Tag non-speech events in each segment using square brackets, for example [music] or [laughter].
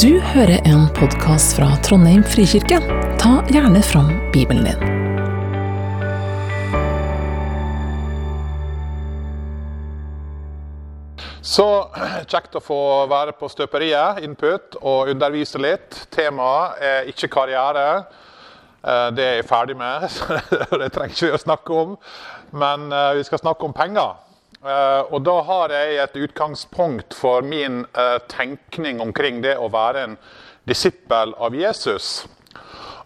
Du hører en podkast fra Trondheim frikirke. Ta gjerne fram Bibelen din. Så kjekt å få være på støperiet, input, og undervise litt. Temaet er ikke karriere. Eh, Det er jeg ferdig med, [laughs] så det trenger ikke vi å snakke om. Men eh, vi skal snakke om penger. Eh, Og da har jeg et utgangspunkt for min eh, tenkning omkring det å være en disippel av Jesus.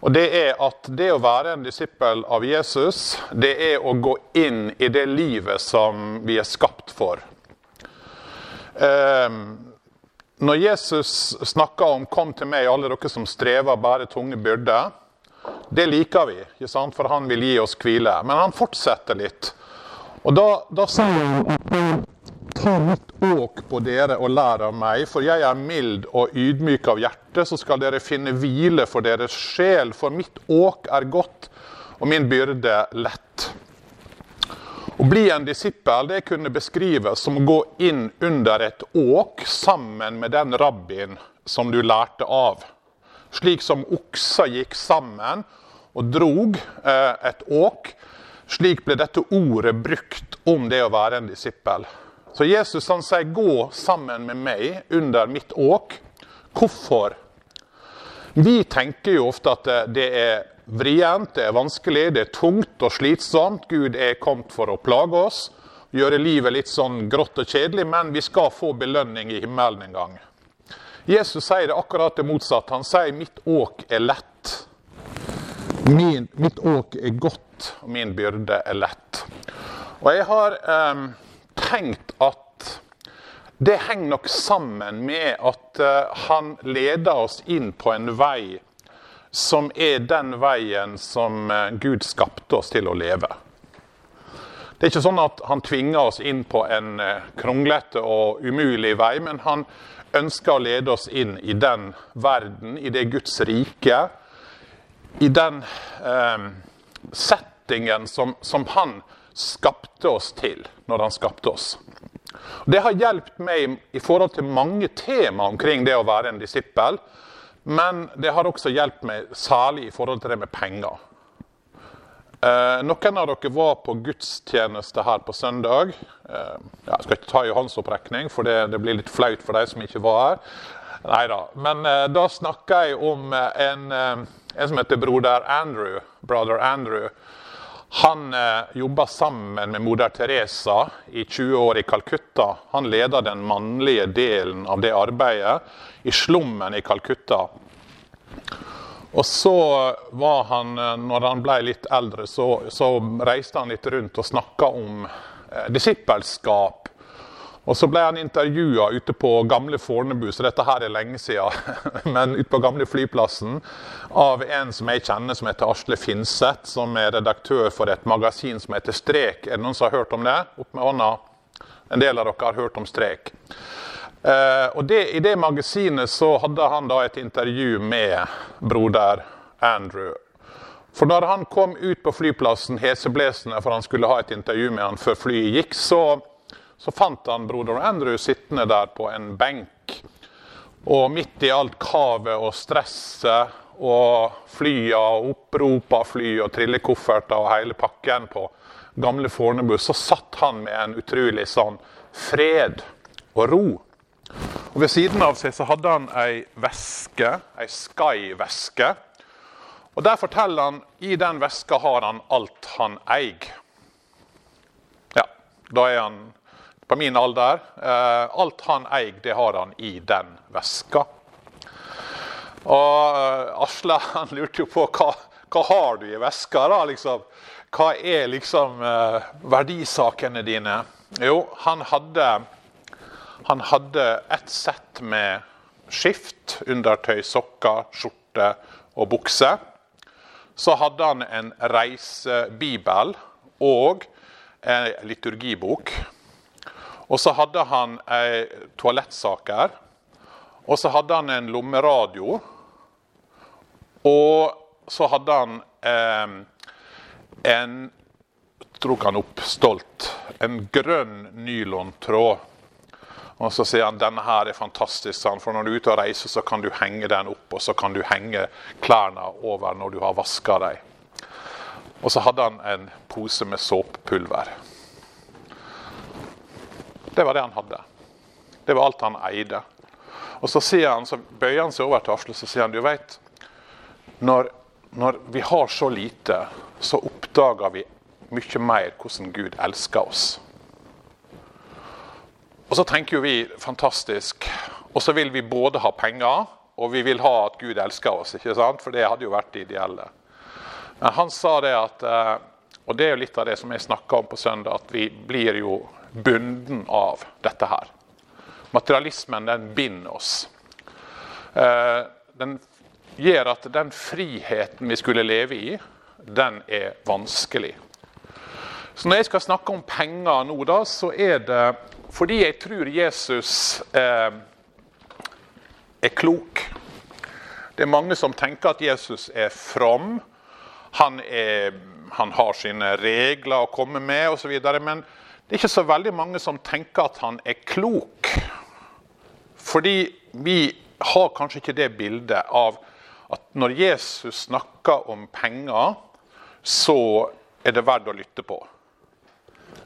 Og det er at det å være en disippel av Jesus, det er å gå inn i det livet som vi er skapt for. Eh, når Jesus snakker om 'kom til meg, alle dere som strever bare tunge byrder', det liker vi, for han vil gi oss hvile. Men han fortsetter litt. Og da, da sier han at ta mitt åk på dere og lær av meg, for jeg er mild og ydmyk av hjerte, så skal dere finne hvile for deres sjel, for mitt åk er godt og min byrde lett. Å bli en disippel det kunne beskrives som å gå inn under et åk sammen med den rabbien som du lærte av. Slik som okser gikk sammen og drog eh, et åk, slik ble dette ordet brukt om det å være en disippel. Så Jesus han sier 'gå sammen med meg under mitt åk'. Hvorfor? Vi tenker jo ofte at det- er vrient, det er vanskelig, det er tungt og slitsomt. Gud er kommet for å plage oss, gjøre livet litt sånn grått og kjedelig, men vi skal få belønning i himmelen en gang. Jesus sier det akkurat det motsatte. Han sier 'mitt åk er lett'. Min, mitt åk er godt, og min byrde er lett. Og jeg har eh, tenkt at det henger nok sammen med at eh, han leder oss inn på en vei som er den veien som eh, Gud skapte oss til å leve. Det er ikke sånn at han tvinger oss inn på en eh, kronglete og umulig vei, men han ønsker å lede oss inn i den verden, i det Guds rike, i den eh, settingen som, som han skapte oss til når han skapte oss. Det har hjulpet meg i forhold til mange tema omkring det å være en disippel. Men det har også hjulpet meg særlig i forhold til det med penger. Eh, noen av dere var på gudstjeneste her på søndag. Eh, jeg skal ikke ta i håndsopprekning, for det, det blir litt flaut for de som ikke var her. Neida. Men eh, da snakka jeg om eh, en, eh, en som heter broder Andrew. Brother Andrew. Han eh, jobba sammen med moder Teresa i 20 år i Calcutta. Han leda den mannlige delen av det arbeidet i slummen i Calcutta. Og så var han, eh, når han ble litt eldre, så, så reiste han litt rundt og snakka om eh, disippelskap. Og så ble han intervjua ute på gamle Fornebu, så dette her er lenge siden, [laughs] men ute på gamle flyplassen, av en som jeg kjenner som heter Asle Finseth, som er redaktør for et magasin som heter Strek. Er det noen som har hørt om det? Opp med hånda. En del av dere har hørt om Strek. Eh, og det, I det magasinet så hadde han da et intervju med broder Andrew. For når han kom ut på flyplassen heseblesende for han skulle ha et intervju med han før flyet gikk, så så fant han broder Andrew sittende der på en benk. Og midt i alt kavet og stresset og flya og opprop av fly og trillekofferter og hele pakken på gamle Fornebu, så satt han med en utrolig sånn fred og ro. Og Ved siden av seg så hadde han ei veske, ei Sky-veske. Og Der forteller han i den veska har han alt han eier. Ja, da er han på min alder. Eh, alt han eier, det har han i den veska. Og eh, Asle han lurte jo på hva, hva har du i veska. da, liksom? Hva er liksom eh, verdisakene dine? Jo, han hadde, han hadde et sett med skift, undertøy, sokker, skjorte og bukse. Så hadde han en reisebibel og en liturgibok. Og så hadde han ei toalettsaker. Og så hadde han en lommeradio. Og så hadde han eh, en Drog han opp stolt. En grønn nylontråd. Og så sier han denne her er fantastisk, for når du er ute og reiser, så kan du henge den opp, og så kan du henge klærne over når du har vaska dem. Og så hadde han en pose med såpepulver. Det var det han hadde. Det var alt han eide. Og så, sier han, så bøyer han seg over til Asle og sier han, du vet, når, når vi har så lite, så oppdager vi mye mer hvordan Gud elsker oss. Og så tenker jo vi fantastisk. Og så vil vi både ha penger, og vi vil ha at Gud elsker oss. ikke sant? For det hadde jo vært det ideelle. Men han sa det at eh, Og det er jo litt av det som jeg snakka om på søndag, at vi blir jo bunden av dette her. Materialismen den binder oss. Eh, den gjør at den friheten vi skulle leve i, den er vanskelig. Så når jeg skal snakke om penger nå, da, så er det fordi jeg tror Jesus eh, er klok. Det er mange som tenker at Jesus er from. Han, er, han har sine regler å komme med osv. Men det er ikke så veldig mange som tenker at han er klok. Fordi vi har kanskje ikke det bildet av at når Jesus snakker om penger, så er det verdt å lytte på.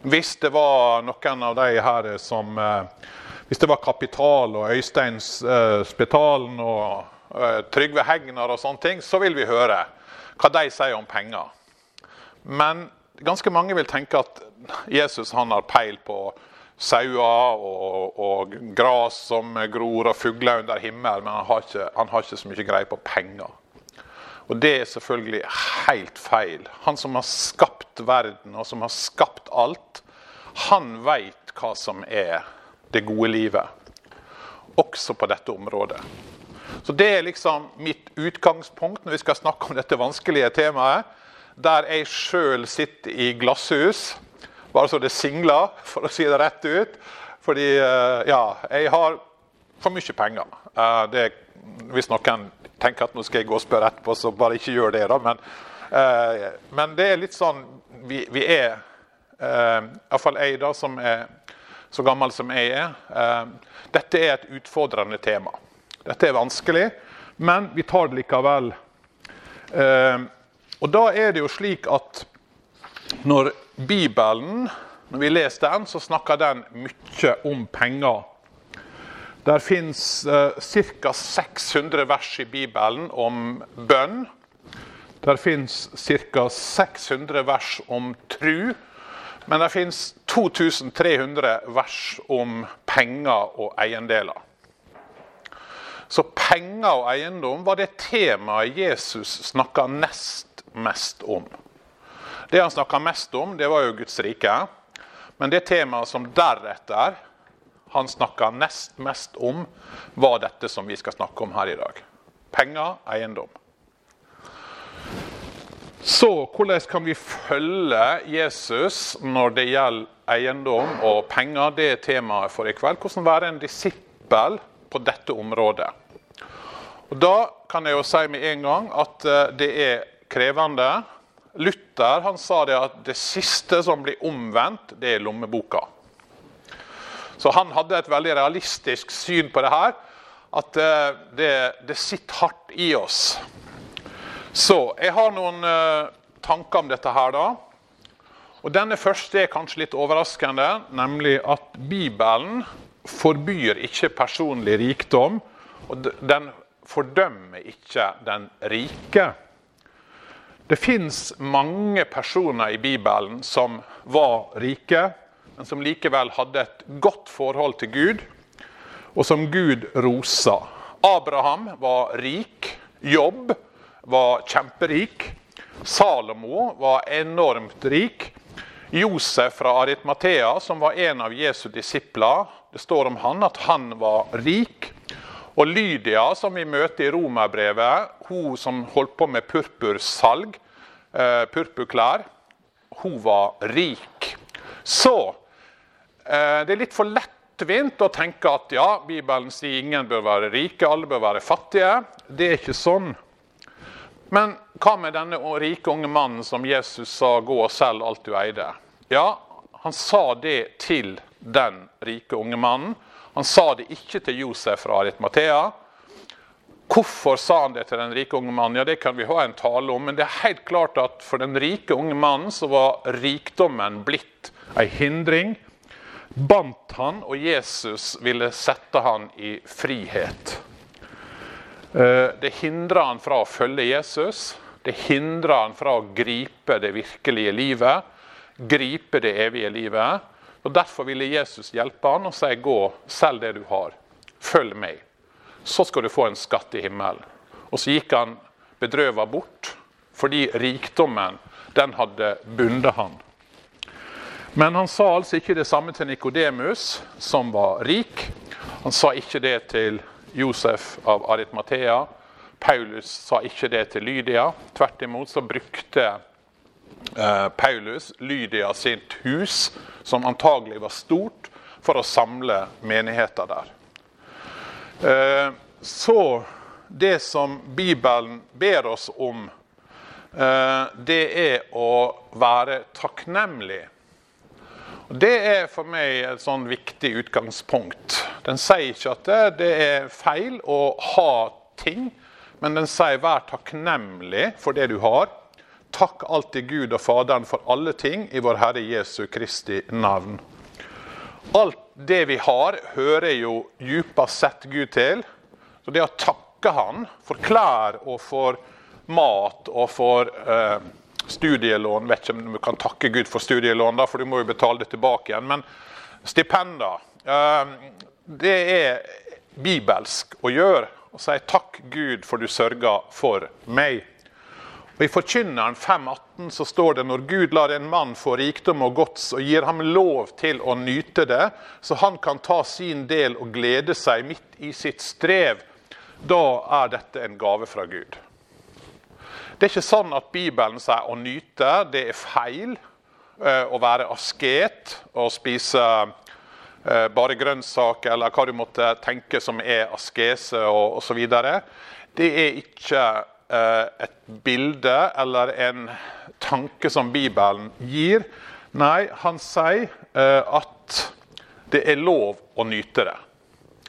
Hvis det var noen av de her som eh, Hvis det var Kapital og Øystein uh, Spetalen og uh, Trygve Hegnar og sånne ting, så vil vi høre hva de sier om penger. Men ganske mange vil tenke at Jesus har peil på sauer og, og gras som gror og fugler under himmelen, men han har, ikke, han har ikke så mye greie på penger. Og det er selvfølgelig helt feil. Han som har skapt verden, og som har skapt alt, han veit hva som er det gode livet. Også på dette området. Så Det er liksom mitt utgangspunkt når vi skal snakke om dette vanskelige temaet. Der jeg sjøl sitter i glasshus, bare så det singler, for å si det rett ut. Fordi eh, ja, jeg har for mye penger. Eh, det, hvis noen tenker at nå skal jeg gå og spørre etterpå, så bare ikke gjør det. da, Men, eh, men det er litt sånn vi, vi er Iallfall jeg, da, som er så gammel som jeg er. Dette er et utfordrende tema. Dette er vanskelig, men vi tar det likevel. Og da er det jo slik at når Bibelen, når vi leser den, så snakker den mye om penger. Der fins ca. 600 vers i Bibelen om bønn. Der fins ca. 600 vers om tru. Men det fins 2300 vers om penger og eiendeler. Så penger og eiendom var det temaet Jesus snakka nest mest om. Det han snakka mest om, det var jo Guds rike. Men det temaet som deretter han snakka nest mest om, var dette som vi skal snakke om her i dag. Penger, eiendom. Så hvordan kan vi følge Jesus når det gjelder eiendom og penger? Det er temaet for i kveld. Hvordan være en disippel på dette området. Og Da kan jeg jo si med en gang at eh, det er krevende. Luther han sa det at det siste som blir omvendt, det er lommeboka. Så han hadde et veldig realistisk syn på det her. At eh, det, det sitter hardt i oss. Så jeg har noen uh, tanker om dette her, da. Og Denne første er kanskje litt overraskende, nemlig at Bibelen forbyr ikke personlig rikdom. og Den fordømmer ikke den rike. Det fins mange personer i Bibelen som var rike, men som likevel hadde et godt forhold til Gud, og som Gud rosa. Abraham var rik. Jobb var kjemperik. Salomo var enormt rik. Josef fra Aritmathea, som var en av Jesu disipler, det står om han at han var rik. Og Lydia, som vi møter i romerbrevet, hun som holdt på med purpursalg, eh, purpurklær, hun var rik. Så eh, det er litt for lettvint å tenke at ja, Bibelen sier ingen bør være rike, alle bør være fattige. Det er ikke sånn. Men hva med denne rike unge mannen som Jesus sa 'gå og selg alt du eide'? Ja, han sa det til den rike unge mannen. Han sa det ikke til Josef fra Aritmatea. Hvorfor sa han det til den rike unge mannen? Ja, Det kan vi ha en tale om, men det er helt klart at for den rike unge mannen så var rikdommen blitt ei hindring. Bandt han, og Jesus ville sette han i frihet. Eh, det hindra han fra å følge Jesus. Det hindra han fra å gripe det virkelige livet, gripe det evige livet. Og Derfor ville Jesus hjelpe han og si gå, selg det du har, følg meg. Så skal du få en skatt i himmelen. Og så gikk han bedrøva bort, fordi rikdommen den hadde bundet han. Men han sa altså ikke det samme til Nikodemus, som var rik. Han sa ikke det til Josef av Aritmathea. Paulus sa ikke det til Lydia. Tvert imot så brukte eh, Paulus Lydia sitt hus, som antagelig var stort, for å samle menigheter der. Eh, så det som Bibelen ber oss om, eh, det er å være takknemlig det er for meg et sånn viktig utgangspunkt. Den sier ikke at det, er feil å ha ting, men den sier vær takknemlig for det du har. Takk alltid Gud og Faderen for alle ting i vår Herre Jesu Kristi navn. Alt det vi har, hører jo djupest sett Gud til. Så det å takke Han for klær og for mat og for eh, studielån Vet ikke om du kan takke Gud for studielån, da, for du må jo betale det tilbake igjen. Men stipender eh, Det er bibelsk å gjøre. Å si takk Gud for du sørger for meg. Og I Forkynneren 5,18 så står det når Gud lar en mann få rikdom og gods og gir ham lov til å nyte det, så han kan ta sin del og glede seg midt i sitt strev, da er dette en gave fra Gud. Det er ikke sånn at Bibelen sier å nyte, det er feil. Eh, å være asket og spise eh, bare grønnsaker eller hva du måtte tenke som er askese og osv. Det er ikke et bilde eller en tanke som Bibelen gir. Nei, han sier at det er lov å nyte det.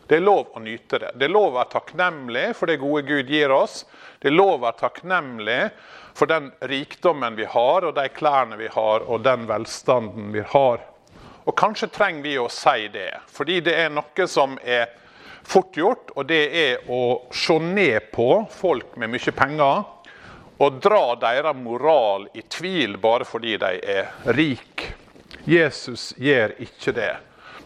Det er lov å nyte det. Det er lov å være takknemlig for det gode Gud gir oss. Det er lov å være takknemlig for den rikdommen vi har, og de klærne vi har, og den velstanden vi har. Og kanskje trenger vi å si det, fordi det er noe som er fort gjort, og det er å se ned på folk med mye penger og dra deres moral i tvil bare fordi de er rike. Jesus gjør ikke det.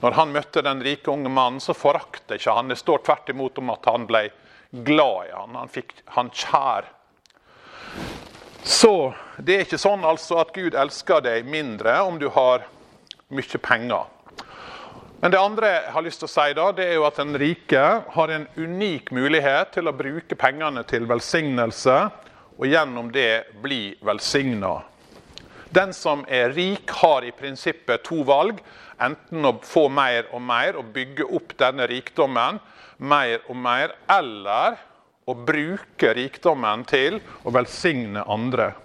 Når han møtte den rike unge mannen, så forakta ikke han. Det står tvert imot om at han ble glad i han. Han fikk han kjær. Så det er ikke sånn altså at Gud elsker deg mindre om du har mye penger. Men det andre jeg har lyst til å si da, det er jo at den rike har en unik mulighet til å bruke pengene til velsignelse, og gjennom det bli velsigna. Den som er rik, har i prinsippet to valg. Enten å få mer og mer og bygge opp denne rikdommen, mer og mer, eller å bruke rikdommen til å velsigne andre.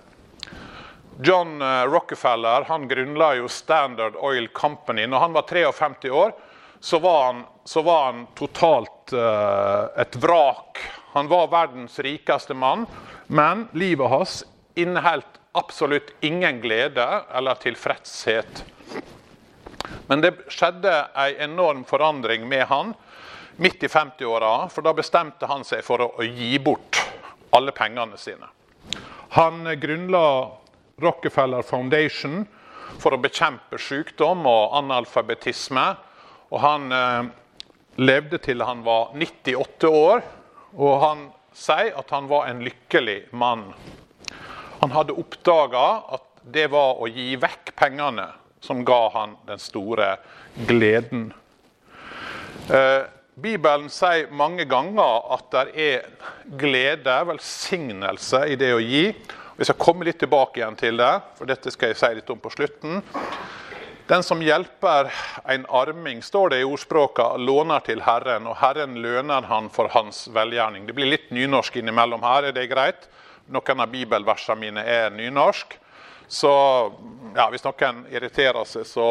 John eh, Rockefeller han grunnla jo Standard Oil Company. Når han var 53 år, så var han, så var han totalt uh, et vrak. Han var verdens rikeste mann, men livet hans inneholdt absolutt ingen glede eller tilfredshet. Men det skjedde en enorm forandring med han midt i 50-åra, for da bestemte han seg for å gi bort alle pengene sine. Han grunnla Rockefeller Foundation for å bekjempe sykdom og analfabetisme. Og han eh, levde til han var 98 år, og han sier at han var en lykkelig mann. Han hadde oppdaga at det var å gi vekk pengene som ga han den store gleden. Eh, Bibelen sier mange ganger at det er glede, velsignelse, i det å gi. Vi skal komme litt tilbake igjen til det, for dette skal jeg si litt om på slutten. Den som hjelper en arming, står det i ordspråket, låner til Herren, og Herren løner han for hans velgjerning. Det blir litt nynorsk innimellom her, er det greit? Noen av bibelversene mine er nynorsk. Så ja, hvis noen irriterer seg, så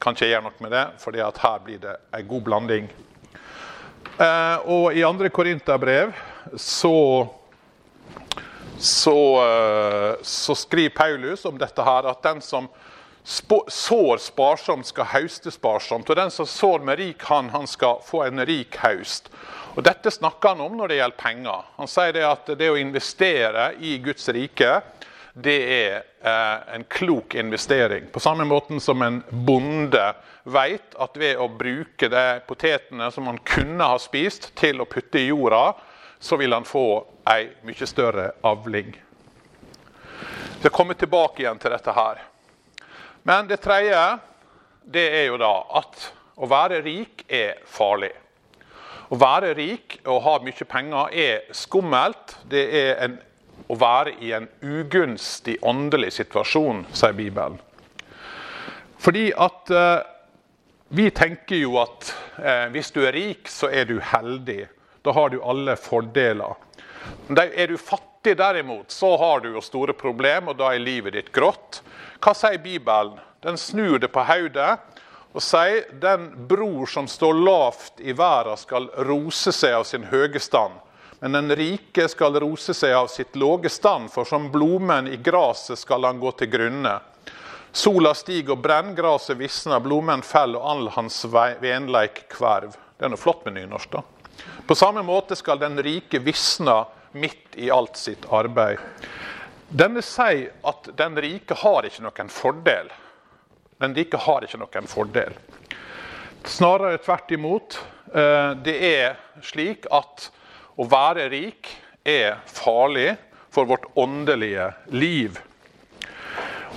kan ikke gjøre noe med det, for her blir det en god blanding. Eh, og i andre Korinterbrev så så, eh, så, skriver Paulus om dette her, at den som sår sparsomt, skal hauste sparsomt. Og den som sår med rik hånd, han skal få en rik haust. Og Dette snakker han om når det gjelder penger. Han sier det at det å investere i Guds rike, det er eh, en klok investering. På samme måte som en bonde vet at ved å bruke de potetene som han kunne ha spist, til å putte i jorda, så vil han få ei mye større avling. Så jeg kommer tilbake igjen til dette her. Men det tredje det er jo da at å være rik er farlig. Å være rik og ha mye penger er skummelt. Det er en, å være i en ugunstig åndelig situasjon, sier Bibelen. Fordi at eh, vi tenker jo at eh, hvis du er rik, så er du heldig. Da har du alle fordeler. Er du fattig derimot, så har du jo store problemer, og da er livet ditt grått. Hva sier Bibelen? Den snur det på hodet og sier den bror som står lavt i verden, skal rose seg av sin høye stand. Men den rike skal rose seg av sitt låge stand, for som blomen i gresset skal han gå til grunne. Sola stiger og brenner, gresset visner, blomen faller, og all hans venleik kverv. Det er noe flott med nynorsk, da. På samme måte skal den rike visne midt i alt sitt arbeid. Denne sier at den rike har ikke noen fordel. Den rike har ikke noen fordel. Snarere tvert imot. Eh, det er slik at å være rik er farlig for vårt åndelige liv.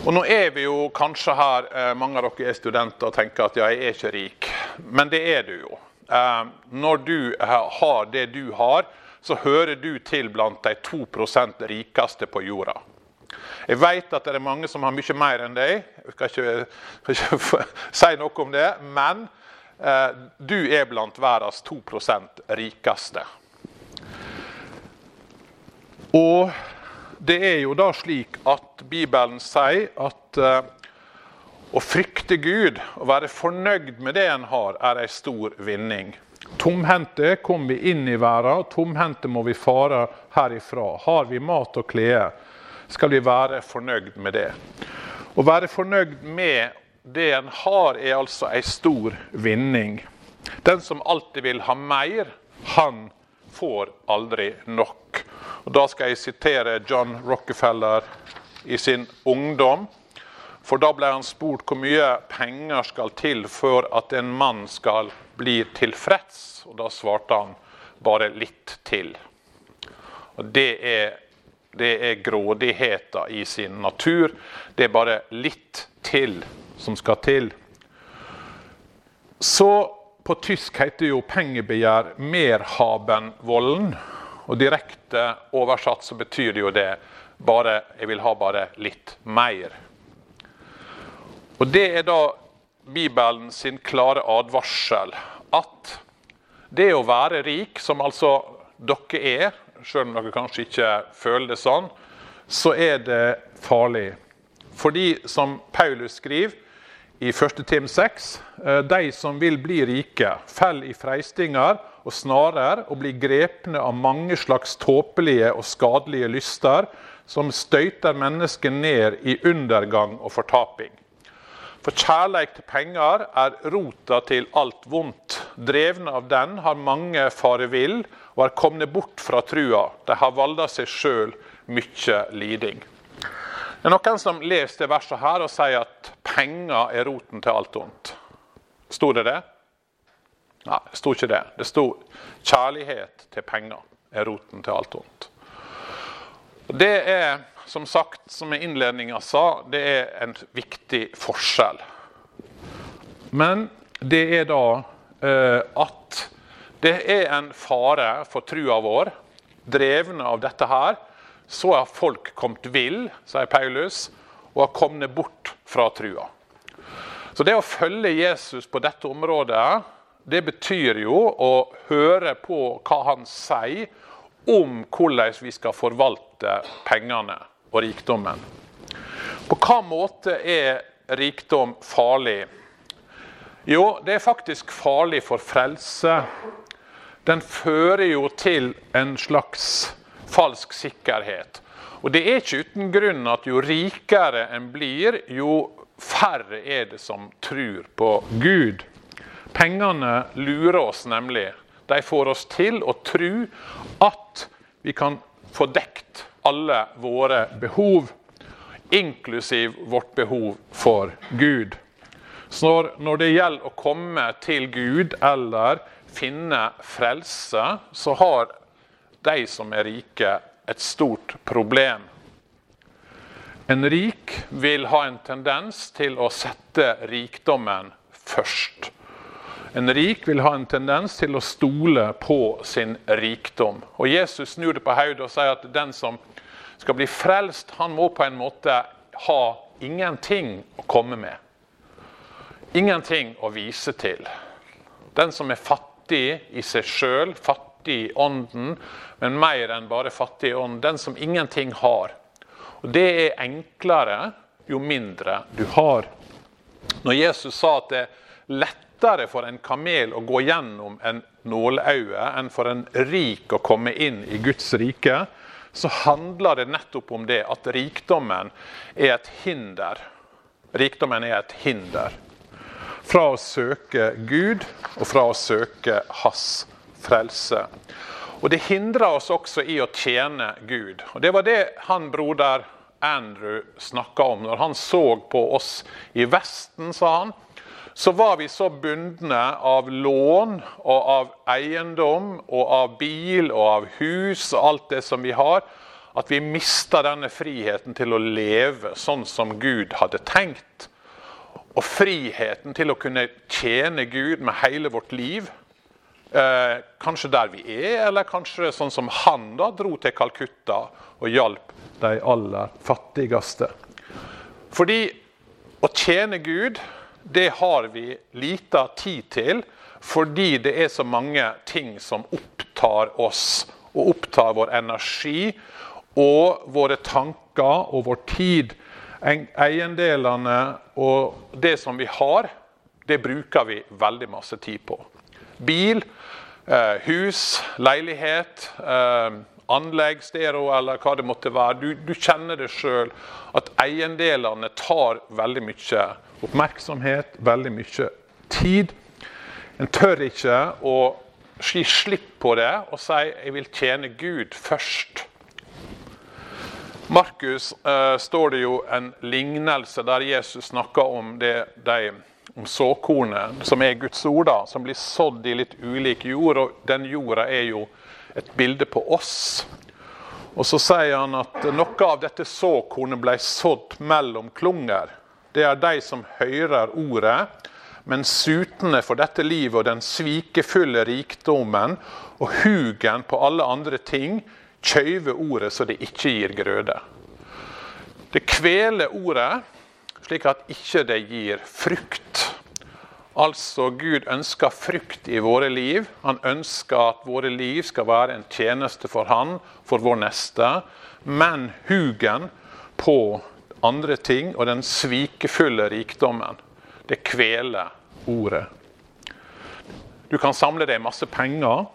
Og Nå er vi jo kanskje her, eh, mange av dere er studenter og tenker at ja, jeg er ikke rik. Men det er du jo. Eh, når du har det du har, så hører du til blant de 2% rikeste på jorda. Jeg vet at det er mange som har mye mer enn deg. Jeg skal ikke, skal ikke [laughs] si noe om det. Men eh, du er blant verdens 2% rikeste. Og det er jo da slik at Bibelen sier at eh, å frykte Gud og være fornøyd med det en har, er ei stor vinning. Tomhendte kom vi inn i verden, tomhendte må vi fare herifra. Har vi mat og klede, skal vi være fornøyd med det. Å være fornøyd med det en har, er altså ei stor vinning. Den som alltid vil ha mer, han får aldri nok. Og Da skal jeg sitere John Rockefeller i sin ungdom. For da ble han spurt hvor mye penger skal til for at en mann skal bli tilfreds. Og da svarte han bare litt til. Og det er, det er grådigheten i sin natur. Det er bare litt til som skal til. Så på tysk heter jo pengebegjær 'merhabenvollen'. Og direkte oversatt så betyr det jo det bare, jeg vil ha bare litt mer. Og Det er da Bibelen sin klare advarsel at det å være rik, som altså dere er, selv om dere kanskje ikke føler det sånn, så er det farlig. Fordi, som Paulus skriver i 1. Tim 6, eh, de som vil bli rike, faller i freistinger og snarer og blir grepne av mange slags tåpelige og skadelige lyster, som støyter mennesket ned i undergang og fortaping. For kjærleik til penger er rota til alt vondt. Drevne av den har mange fare vill og er komne bort fra trua. De har valda seg sjøl mykje liding. Det er noen som leser det verset her og sier at penger er roten til alt vondt. Sto det det? Nei, det sto ikke det. Det sto kjærlighet til penger er roten til alt vondt. Det er som sagt, som jeg innledninga sa, det er en viktig forskjell. Men det er da eh, at det er en fare for trua vår. Drevne av dette her, så har folk kommet vill, sier Paulus, og har kommet bort fra trua. Så det å følge Jesus på dette området, det betyr jo å høre på hva han sier om hvordan vi skal forvalte pengene og rikdommen. På hva måte er rikdom farlig? Jo, det er faktisk farlig for frelse. Den fører jo til en slags falsk sikkerhet. Og det er ikke uten grunn at jo rikere en blir, jo færre er det som tror på Gud. Pengene lurer oss nemlig. De får oss til å tro at vi kan få dekt alle våre behov, inklusiv vårt behov for Gud. Så når det gjelder å komme til Gud eller finne frelse, så har de som er rike, et stort problem. En rik vil ha en tendens til å sette rikdommen først. En rik vil ha en tendens til å stole på sin rikdom. Og Jesus snur det på hodet og sier at den som skal bli frelst, han må på en måte ha ingenting å komme med ingenting å vise til. Den som er fattig i seg sjøl, fattig i ånden, men mer enn bare fattig i ånden. Den som ingenting har. Og Det er enklere jo mindre du har. Når Jesus sa at det er lettere for en kamel å gå gjennom en nåløye enn for en rik å komme inn i Guds rike, så handler det nettopp om det at rikdommen er et hinder. Rikdommen er et hinder fra å søke Gud og fra å søke Hans frelse. Og Det hindrer oss også i å tjene Gud. Og Det var det han broder Andrew snakka om. Når han så på oss i Vesten, sa han, så var vi så bundne av lån og av eiendom og av bil og av hus og alt det som vi har, at vi mista denne friheten til å leve sånn som Gud hadde tenkt og friheten til å kunne tjene Gud med hele vårt liv. Eh, kanskje der vi er, eller kanskje sånn som han da dro til Calcutta og hjalp de aller fattigste. Fordi å tjene Gud, det har vi lita tid til fordi det er så mange ting som opptar oss og opptar vår energi og våre tanker og vår tid eiendelene og det som vi har, det bruker vi veldig masse tid på. Bil, eh, hus, leilighet, eh, anlegg, stereo eller hva det måtte være. Du, du kjenner det sjøl at eiendelene tar veldig mye oppmerksomhet, veldig mye tid. En tør ikke å gi slipp på det og si 'jeg vil tjene Gud først'. Markus eh, står det jo en lignelse der Jesus snakker om, det, de, om såkornet, som er Guds ord, da, som blir sådd i litt ulik jord. og Den jorda er jo et bilde på oss. Og Så sier han at noe av dette såkornet ble sådd mellom klunger. Det er de som hører ordet, men sutne for dette livet og den svikefulle rikdommen og hugen på alle andre ting kjøver ordet så det ikke gir grøde. Det kveler ordet slik at ikke det gir frukt. Altså, Gud ønsker frukt i våre liv. Han ønsker at våre liv skal være en tjeneste for Han, for vår neste. Men hugen på andre ting og den svikefulle rikdommen, det kveler ordet. Du kan samle deg masse penger,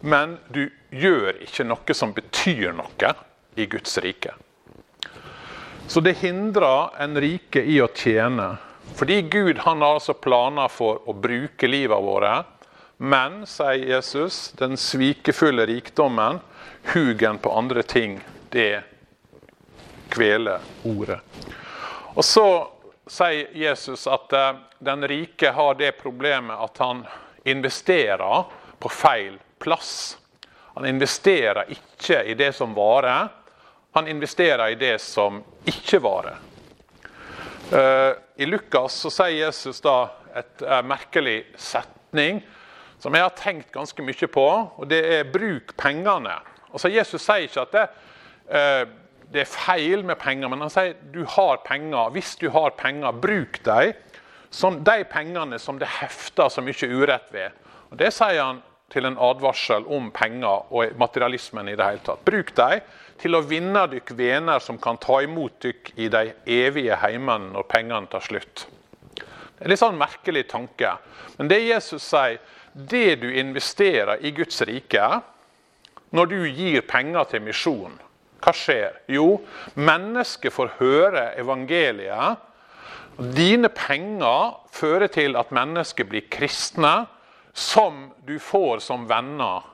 men du gjør ikke noe som betyr noe i Guds rike. Så det hindrer en rike i å tjene. Fordi Gud han har altså planer for å bruke livet våre. Men, sier Jesus, den svikefulle rikdommen, hugen på andre ting, det kveler ordet. Og så sier Jesus at eh, den rike har det problemet at han investerer på feil plass. Han investerer ikke i det som varer, han investerer i det som ikke varer. I Lukas så sier Jesus da et eh, merkelig setning som jeg har tenkt ganske mye på, og det er 'bruk pengene'. Altså Jesus sier ikke at det, eh, det er feil med penger, men han sier du har penger. Hvis du har penger, bruk dem. Som de pengene som det hefter så mye urett ved. Og Det sier han til en advarsel om penger og materialismen i det hele tatt. Bruk dem til å vinne dykk venner som kan ta imot dykk i de evige heimene når pengene tar slutt. Det er en litt sånn merkelig tanke. Men det Jesus sier, det du investerer i Guds rike, når du gir penger til misjon, hva skjer? Jo, mennesket får høre evangeliet. Dine penger fører til at mennesket blir kristne, som du får som venner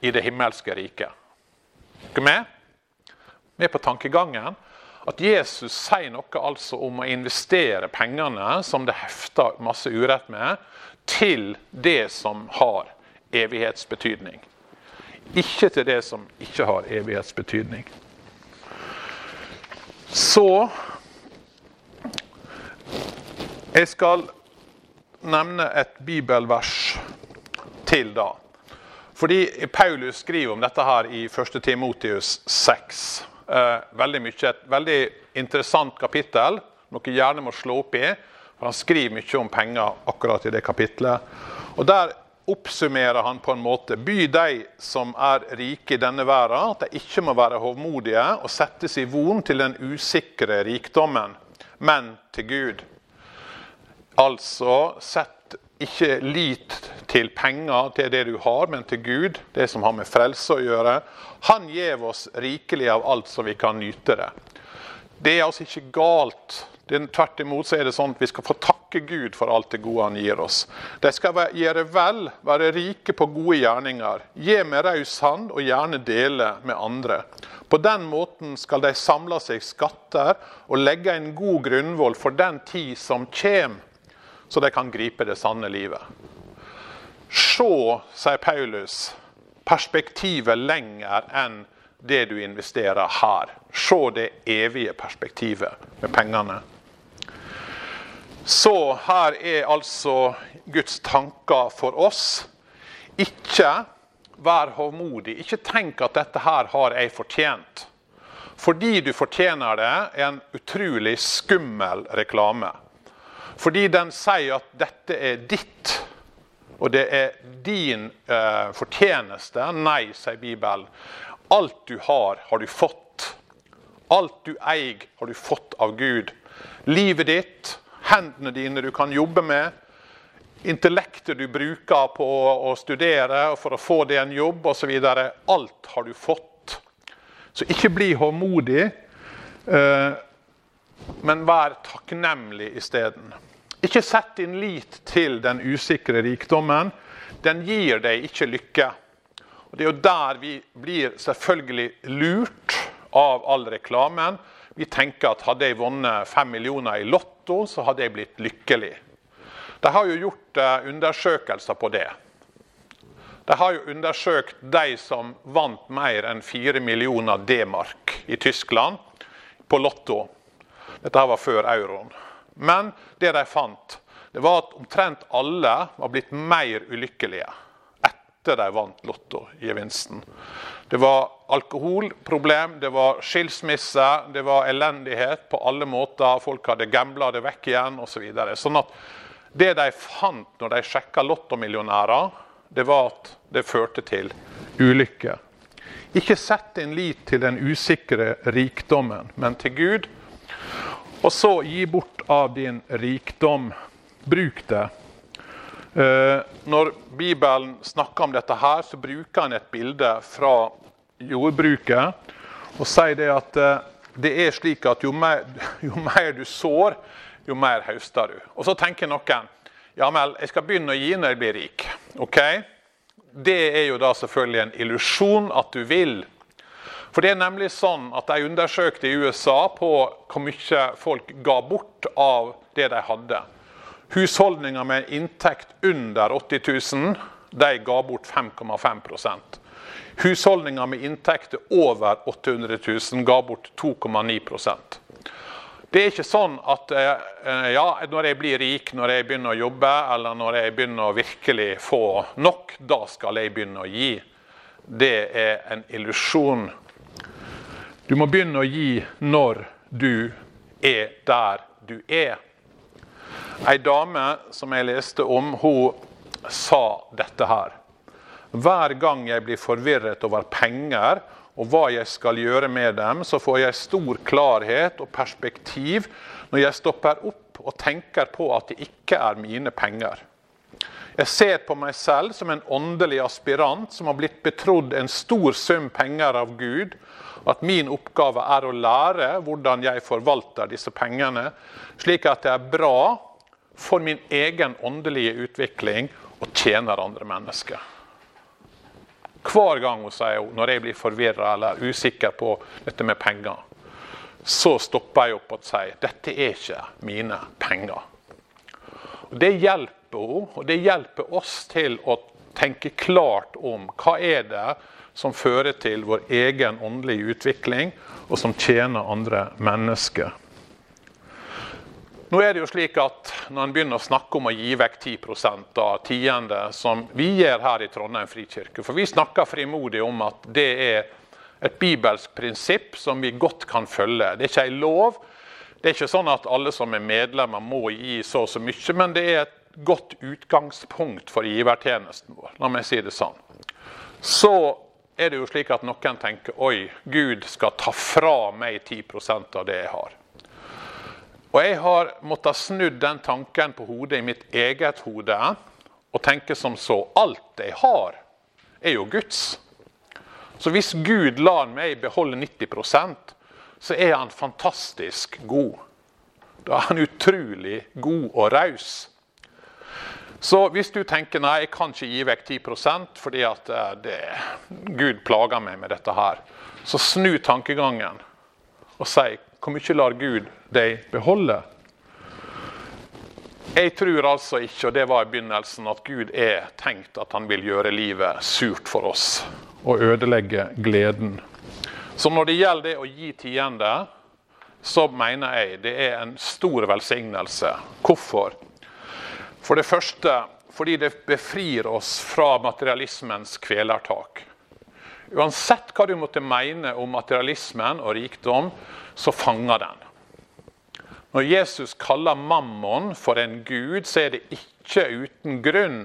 i det himmelske riket. Er dere med? Med på tankegangen? At Jesus sier noe altså om å investere pengene som det hefter masse urett med, til det som har evighetsbetydning. Ikke til det som ikke har evighetsbetydning. Så Jeg skal nevne et bibelvers til, da. Fordi Paulus skriver om dette her i 1. Timotius 6. Eh, veldig mye, Et veldig interessant kapittel, noe gjerne må slå opp i. For Han skriver mye om penger akkurat i det kapitlet. Og Der oppsummerer han på en måte by de som er rike i denne verden, at de ikke må være hovmodige og sette seg i von til den usikre rikdommen, men til Gud. Altså, sett ikke lit til penger, til det du har, men til Gud, det som har med frelse å gjøre. Han gir oss rikelig av alt så vi kan nyte det. Det er altså ikke galt. Er tvert imot så er det sånn at vi skal få takke Gud for alt det gode han gir oss. De skal gjøre vel, være rike på gode gjerninger. Gi med raus hand og gjerne dele med andre. På den måten skal de samle seg skatter og legge en god grunnvoll for den tid som kommer så de kan gripe det sanne livet. Se, sier Paulus, perspektivet lenger enn det du investerer her. Se det evige perspektivet med pengene. Så her er altså Guds tanker for oss. Ikke vær hovmodig. Ikke tenk at dette her har jeg fortjent. Fordi du fortjener det, er en utrolig skummel reklame. Fordi den sier at dette er ditt, og det er din eh, fortjeneste. Nei, sier Bibelen. Alt du har, har du fått. Alt du eier, har du fått av Gud. Livet ditt, hendene dine du kan jobbe med, intellektet du bruker på å studere for å få deg en jobb osv. Alt har du fått. Så ikke bli håndmodig, eh, men vær takknemlig isteden. Ikke sett din lit til den usikre rikdommen. Den gir deg ikke lykke. Og Det er jo der vi blir selvfølgelig lurt av all reklamen. Vi tenker at hadde jeg vunnet fem millioner i Lotto, så hadde jeg blitt lykkelig. De har jo gjort eh, undersøkelser på det. De har jo undersøkt de som vant mer enn fire millioner D-mark i Tyskland på Lotto. Dette var før euroen. Men det de fant, det var at omtrent alle var blitt mer ulykkelige etter de vant lottogevinsten. Det var alkoholproblem, det var skilsmisse, det var elendighet på alle måter. Folk hadde gambla det vekk igjen osv. Så videre. sånn at det de fant når de sjekka lottomillionærer, det var at det førte til ulykke. Ikke sett din lit til den usikre rikdommen, men til Gud. Og så gi bort av din rikdom. Bruk det. Eh, når Bibelen snakker om dette, her, så bruker han et bilde fra jordbruket. Og sier det at eh, det er slik at jo mer, [laughs] jo mer du sår, jo mer høster du. Og så tenker noen ja, men jeg skal begynne å gi når jeg blir rik. Ok? Det er jo da selvfølgelig en illusjon at du vil. For det er nemlig sånn at De undersøkte i USA på hvor mye folk ga bort av det de hadde. Husholdninger med inntekt under 80 000 de ga bort 5,5% Husholdninger med inntekter over 800 000 ga bort 2,9% det er ikke sånn at eh, ja, når jeg blir rik, når jeg begynner å jobbe, eller når jeg begynner å virkelig få nok, da skal jeg begynne å gi. Det er en illusjon du må begynne å gi når du er der du er. Ei dame som jeg leste om, hun sa dette her. Hver gang jeg blir forvirret over penger og hva jeg skal gjøre med dem, så får jeg stor klarhet og perspektiv når jeg stopper opp og tenker på at det ikke er mine penger. Jeg ser på meg selv som en åndelig aspirant som har blitt betrodd en stor sum penger av Gud. At min oppgave er å lære hvordan jeg forvalter disse pengene, slik at det er bra for min egen åndelige utvikling og tjener andre mennesker. Hver gang hun sier når jeg blir forvirra eller usikker på dette med penger, så stopper jeg opp og sier dette er ikke mine penger. Og det hjelper henne, og det hjelper oss til å tenke klart om hva er det som fører til vår egen åndelige utvikling, og som tjener andre mennesker. Nå er det jo slik at Når en begynner å snakke om å gi vekk 10% av tiende, som vi gjør her i Trondheim frikirke For vi snakker frimodig om at det er et bibelsk prinsipp som vi godt kan følge. Det er ikke en lov. Det er ikke sånn at alle som er medlemmer må gi så og så mye, men det er et godt utgangspunkt for givertjenesten vår. La meg si det sånn. Så er det jo slik at noen tenker oi, Gud skal ta fra meg 10% av det jeg har. Og jeg har måttet snudd den tanken på hodet i mitt eget hode og tenke som så alt jeg har, er jo Guds. Så hvis Gud lar meg beholde 90% så er han fantastisk god. Da er han utrolig god og raus. Så hvis du tenker nei, jeg kan ikke gi vekk 10% fordi at eh, det, Gud plager meg med dette her, så snu tankegangen og si hvor mye lar Gud deg beholde? Jeg tror altså ikke, og det var i begynnelsen, at Gud er tenkt at han vil gjøre livet surt for oss og ødelegge gleden. Så når det gjelder det å gi tiende, så mener jeg det er en stor velsignelse. Hvorfor? For det første fordi det befrir oss fra materialismens kvelertak. Uansett hva du måtte mene om materialismen og rikdom, så fanger den. Når Jesus kaller mammon for en gud, så er det ikke uten grunn.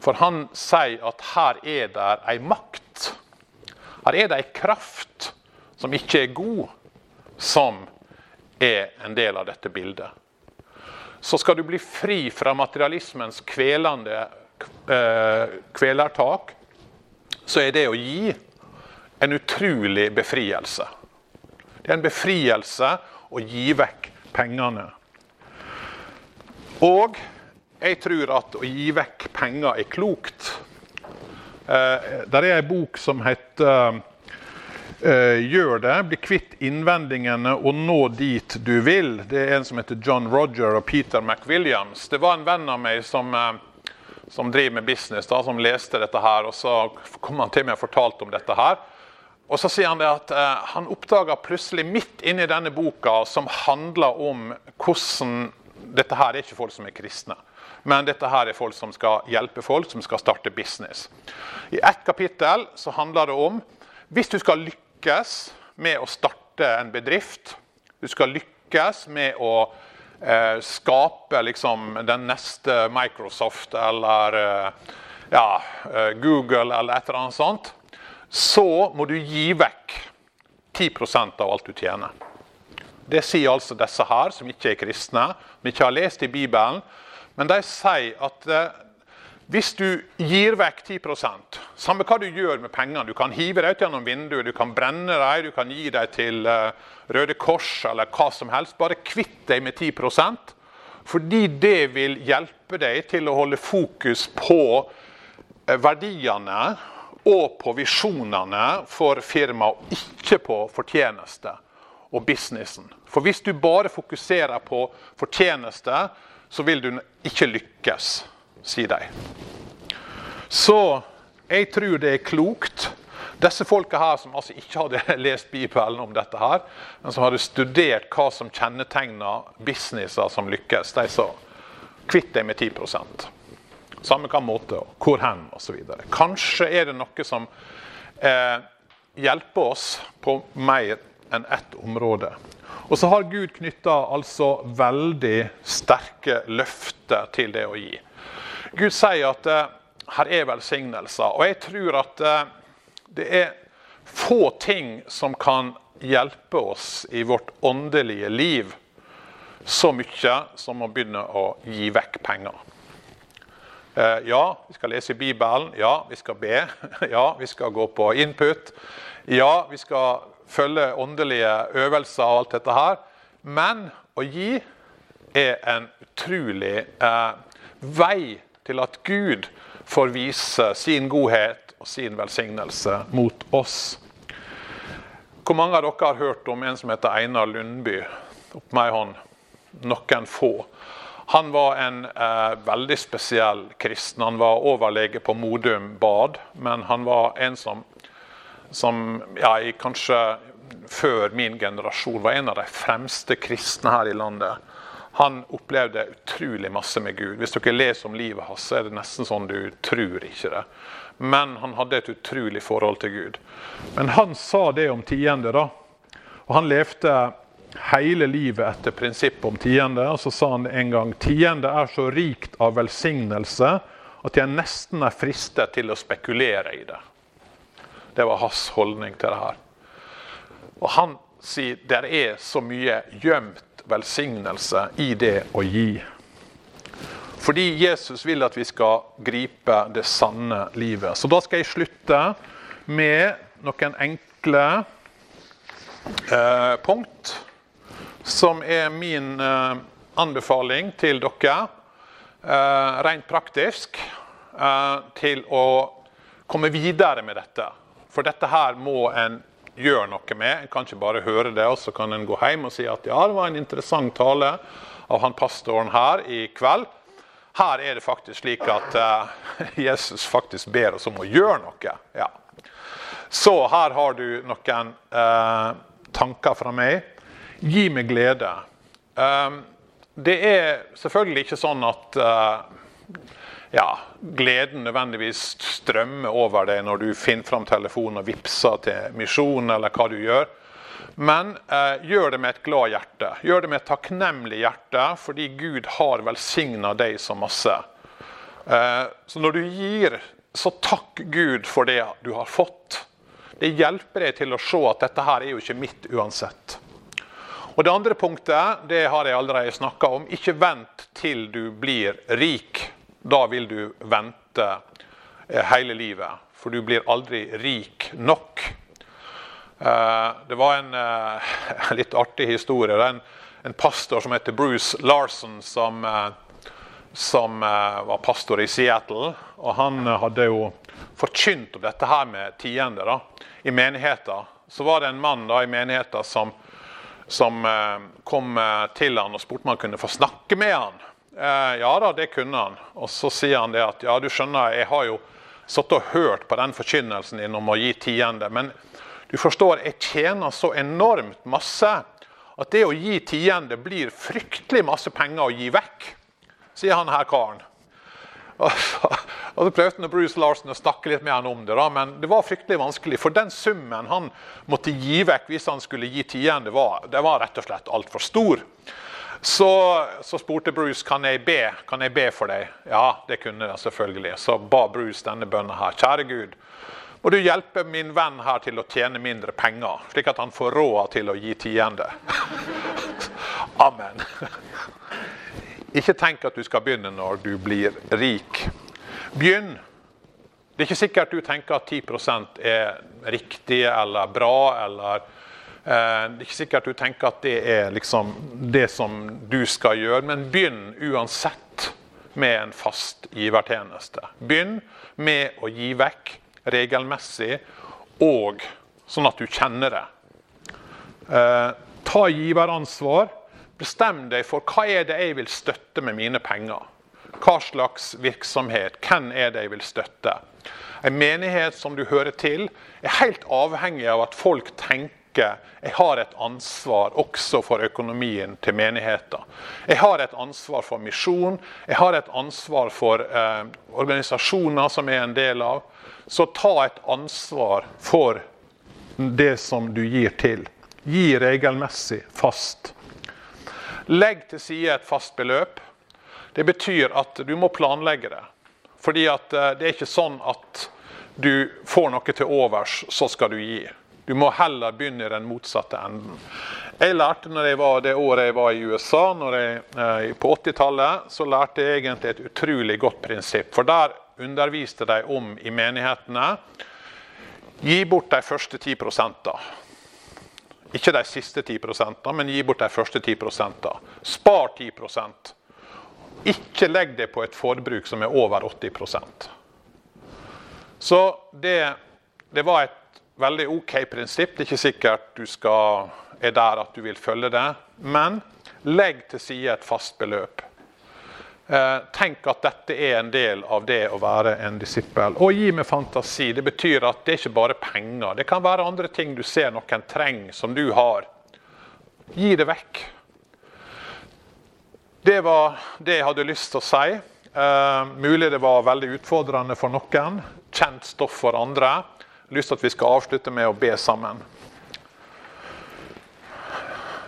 For han sier at her er det ei makt her er det ei kraft som ikke er god, som er en del av dette bildet. Så skal du bli fri fra materialismens kvelende eh, kvelertak, så er det å gi en utrolig befrielse. Det er en befrielse å gi vekk pengene. Og jeg tror at å gi vekk penger er klokt. Eh, der er ei bok som heter 'Gjør det, bli kvitt innvendingene og nå dit du vil'. Det er en som heter John Roger og Peter McWilliams. Det var en venn av meg som, eh, som driver med business, da, som leste dette her. og Så kom han til meg og fortalte om dette her. Og så sier han det at eh, han oppdaga plutselig midt inni denne boka, som handler om hvordan Dette her er ikke folk som er kristne. Men dette her er folk som skal hjelpe folk som skal starte business. I ett kapittel så handler det om hvis du skal lykkes med å starte en bedrift, du skal lykkes med å eh, skape liksom, den neste Microsoft eller eh, ja, eh, Google eller et eller annet sånt, så må du gi vekk 10% av alt du tjener. Det sier altså disse her, som ikke er kristne, som ikke har lest i Bibelen, men de sier at eh, hvis du gir vekk 10% samme hva du gjør med pengene Du kan hive dem ut gjennom vinduet, du kan brenne dem, du kan gi dem til eh, Røde Kors eller hva som helst. Bare kvitt deg med 10% fordi det vil hjelpe deg til å holde fokus på eh, verdiene og på visjonene for firmaet, og ikke på fortjeneste og businessen. For hvis du bare fokuserer på fortjeneste, så vil du ikke lykkes, sier de. Så jeg tror det er klokt. Disse folka her som altså ikke hadde [laughs] lest Bibelen om dette, her, men som hadde studert hva som kjennetegner businesser som lykkes, de sa kvitt deg med 10% Samme hva måte hvor hen osv. Kanskje er det noe som eh, hjelper oss på mer enn ett område. Og så har Gud knytta altså veldig sterke løfter til det å gi. Gud sier at uh, her er velsignelser. Og jeg tror at uh, det er få ting som kan hjelpe oss i vårt åndelige liv, så mye som å begynne å gi vekk penger. Eh, ja, vi skal lese i Bibelen. Ja, vi skal be. [laughs] Ja, vi skal gå på input. Ja, vi skal følge åndelige øvelser og alt dette her. Men å gi er en utrolig eh, vei til at Gud får vise sin godhet og sin velsignelse mot oss. Hvor mange av dere har hørt om en som heter Einar Lundby? Opp meg hånd. Noen få. Han var en eh, veldig spesiell kristen. Han var overlege på Modum bad, men han var en som, som ja, kanskje før min generasjon var en av de fremste kristne her i landet. Han opplevde utrolig masse med Gud. Hvis dere leser om livet hans, så er det nesten sånn du tror ikke det. Men han hadde et utrolig forhold til Gud. Men han sa det om tiende, da. Og han levde hele livet etter prinsippet om tiende. Og så sa han en gang tiende er så rikt av velsignelse at jeg nesten er fristet til å spekulere i det. Det var hans holdning til det her. Og han sier der er så mye gjemt velsignelse i det å gi. Fordi Jesus vil at vi skal gripe det sanne livet. Så da skal jeg slutte med noen enkle eh, punkt, som er min eh, anbefaling til dere, eh, rent praktisk, eh, til å komme videre med dette. For dette her må en gjøre noe med. En kan ikke bare høre det, og så kan en gå hjem og si at ja, det var en interessant tale av han pastoren her i kveld. Her er det faktisk slik at uh, [laughs] Jesus faktisk ber oss om å gjøre noe. Ja. Så her har du noen uh, tanker fra meg. Gi meg glede. Um, det er selvfølgelig ikke sånn at uh, ja, gleden nødvendigvis strømmer over deg når du finner fram telefonen og vippser til misjonen eller hva du gjør. Men eh, gjør det med et glad hjerte. Gjør det med et takknemlig hjerte, fordi Gud har velsigna deg så masse. Eh, så når du gir, så takk Gud for det du har fått. Det hjelper deg til å se at dette her er jo ikke mitt uansett. Og Det andre punktet det har jeg allerede snakka om. Ikke vent til du blir rik. Da vil du vente eh, hele livet. For du blir aldri rik nok. Eh, det var en, eh, [laughs] litt artig historie. Det er en, en, pastor som heter Bruce Larson, som, som var pastor i Seattle. Og han hadde jo forkynt om dette her med tiende da, i menigheten. Så var det en mann da i menigheten som, som kom til han og spurte om han kunne få snakke med han. Ja da, det kunne han. Og så sier han det at ja, du skjønner, jeg har jo satt og hørt på den forkynnelsen din om å gi tiende. men du forstår, jeg tjener så enormt masse at det å gi tiende blir fryktelig masse penger å gi vekk, sier han her karen. Og så, og så prøvde Bruce Larsen å snakke litt med han om det, da, men det var fryktelig vanskelig. For den summen han måtte gi vekk hvis han skulle gi tiende, var, det var rett og slett altfor stor. Så, så, spurte Bruce kan jeg be Kan jeg be for deg. Ja, det kunne jeg selvfølgelig. Så ba Bruce denne bønnen her. Kjære Gud, må du hjelpe min venn her til å tjene mindre penger, slik at han får råd til å gi tiende. [laughs] Amen. Ikke tenk at du skal begynne når du blir rik. Begynn. Det er ikke sikkert du tenker at 10% er riktig eller bra. eller Det er ikke sikkert du tenker at det er liksom det som du skal gjøre, men begynn uansett med en fast givertjeneste. Begynn med å gi vekk regelmessig, og sånn at du kjenner det. Eh, ta giveransvar. Bestem deg for hva er det jeg vil støtte med mine penger. Hva slags virksomhet, hvem er det jeg vil støtte? En menighet som du hører til, er helt avhengig av at folk tenker jeg har et ansvar også for økonomien til menigheten. Jeg har et ansvar for misjon, jeg har et ansvar for eh, organisasjoner som jeg er en del av. Så ta et ansvar for det som du gir til. Gi regelmessig fast. Legg til side et fast beløp. Det betyr at du må planlegge det. Fordi at eh, det er ikke sånn at du får noe til overs, så skal du gi. Du må heller begynne i den motsatte enden. Jeg lærte når jeg var, Det året jeg var i USA, jeg, eh, på 80-tallet, så lærte jeg egentlig et utrolig godt prinsipp. For der underviste de om i menighetene Gi bort de første 10 Ikke de siste 10% men gi bort de første 10% Spar 10% Ikke legg det på et forbruk som er over 80% Så det, det var et veldig OK prinsipp. Det er ikke sikkert du skal, er der at du vil følge det. Men legg til side et fast beløp. Eh, tenk at dette er en del av det å være en disippel. Og gi med fantasi. Det betyr at det er ikke bare penger. Det kan være andre ting du ser noen trenger, som du har. Gi det vekk. Det var det jeg hadde lyst til å si. Uh, mulig det var veldig utfordrende for noen. Kjent stoff for andre. Lyst til at vi skal avslutte med å be sammen.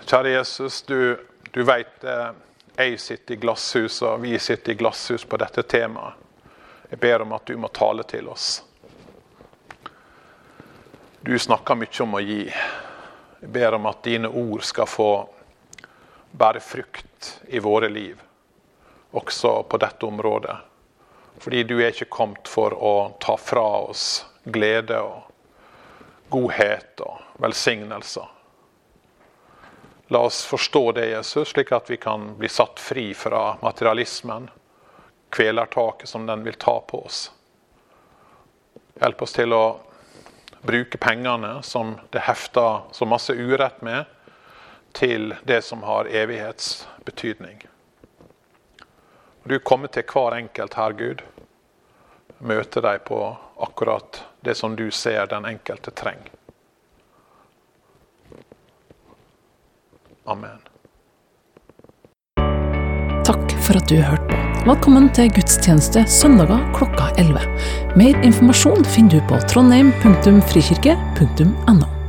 Kjære Jesus, du, du veit uh, jeg sitter i glasshus, og vi sitter i glasshus på dette temaet. Jeg ber om at du må tale til oss. Du snakker mye om å gi. Jeg ber om at dine ord skal få bære frukt i våre liv, også på dette området. Fordi du er ikke kommet for å ta fra oss glede og godhet og velsignelser. La oss forstå det, Jesus, slik at vi kan bli satt fri fra materialismen, kvelertaket som den vil ta på oss. Hjelp oss til å bruke pengene som det hefter så masse urett med, til det som har evighetsbetydning. Du kommer til hver enkelt her, Gud. Møte dem på akkurat det som du ser den enkelte trenger. Amen. Takk for at du hørte på. Velkommen til gudstjeneste søndager klokka 11. Mer informasjon finner du på trondheim.frikirke.no.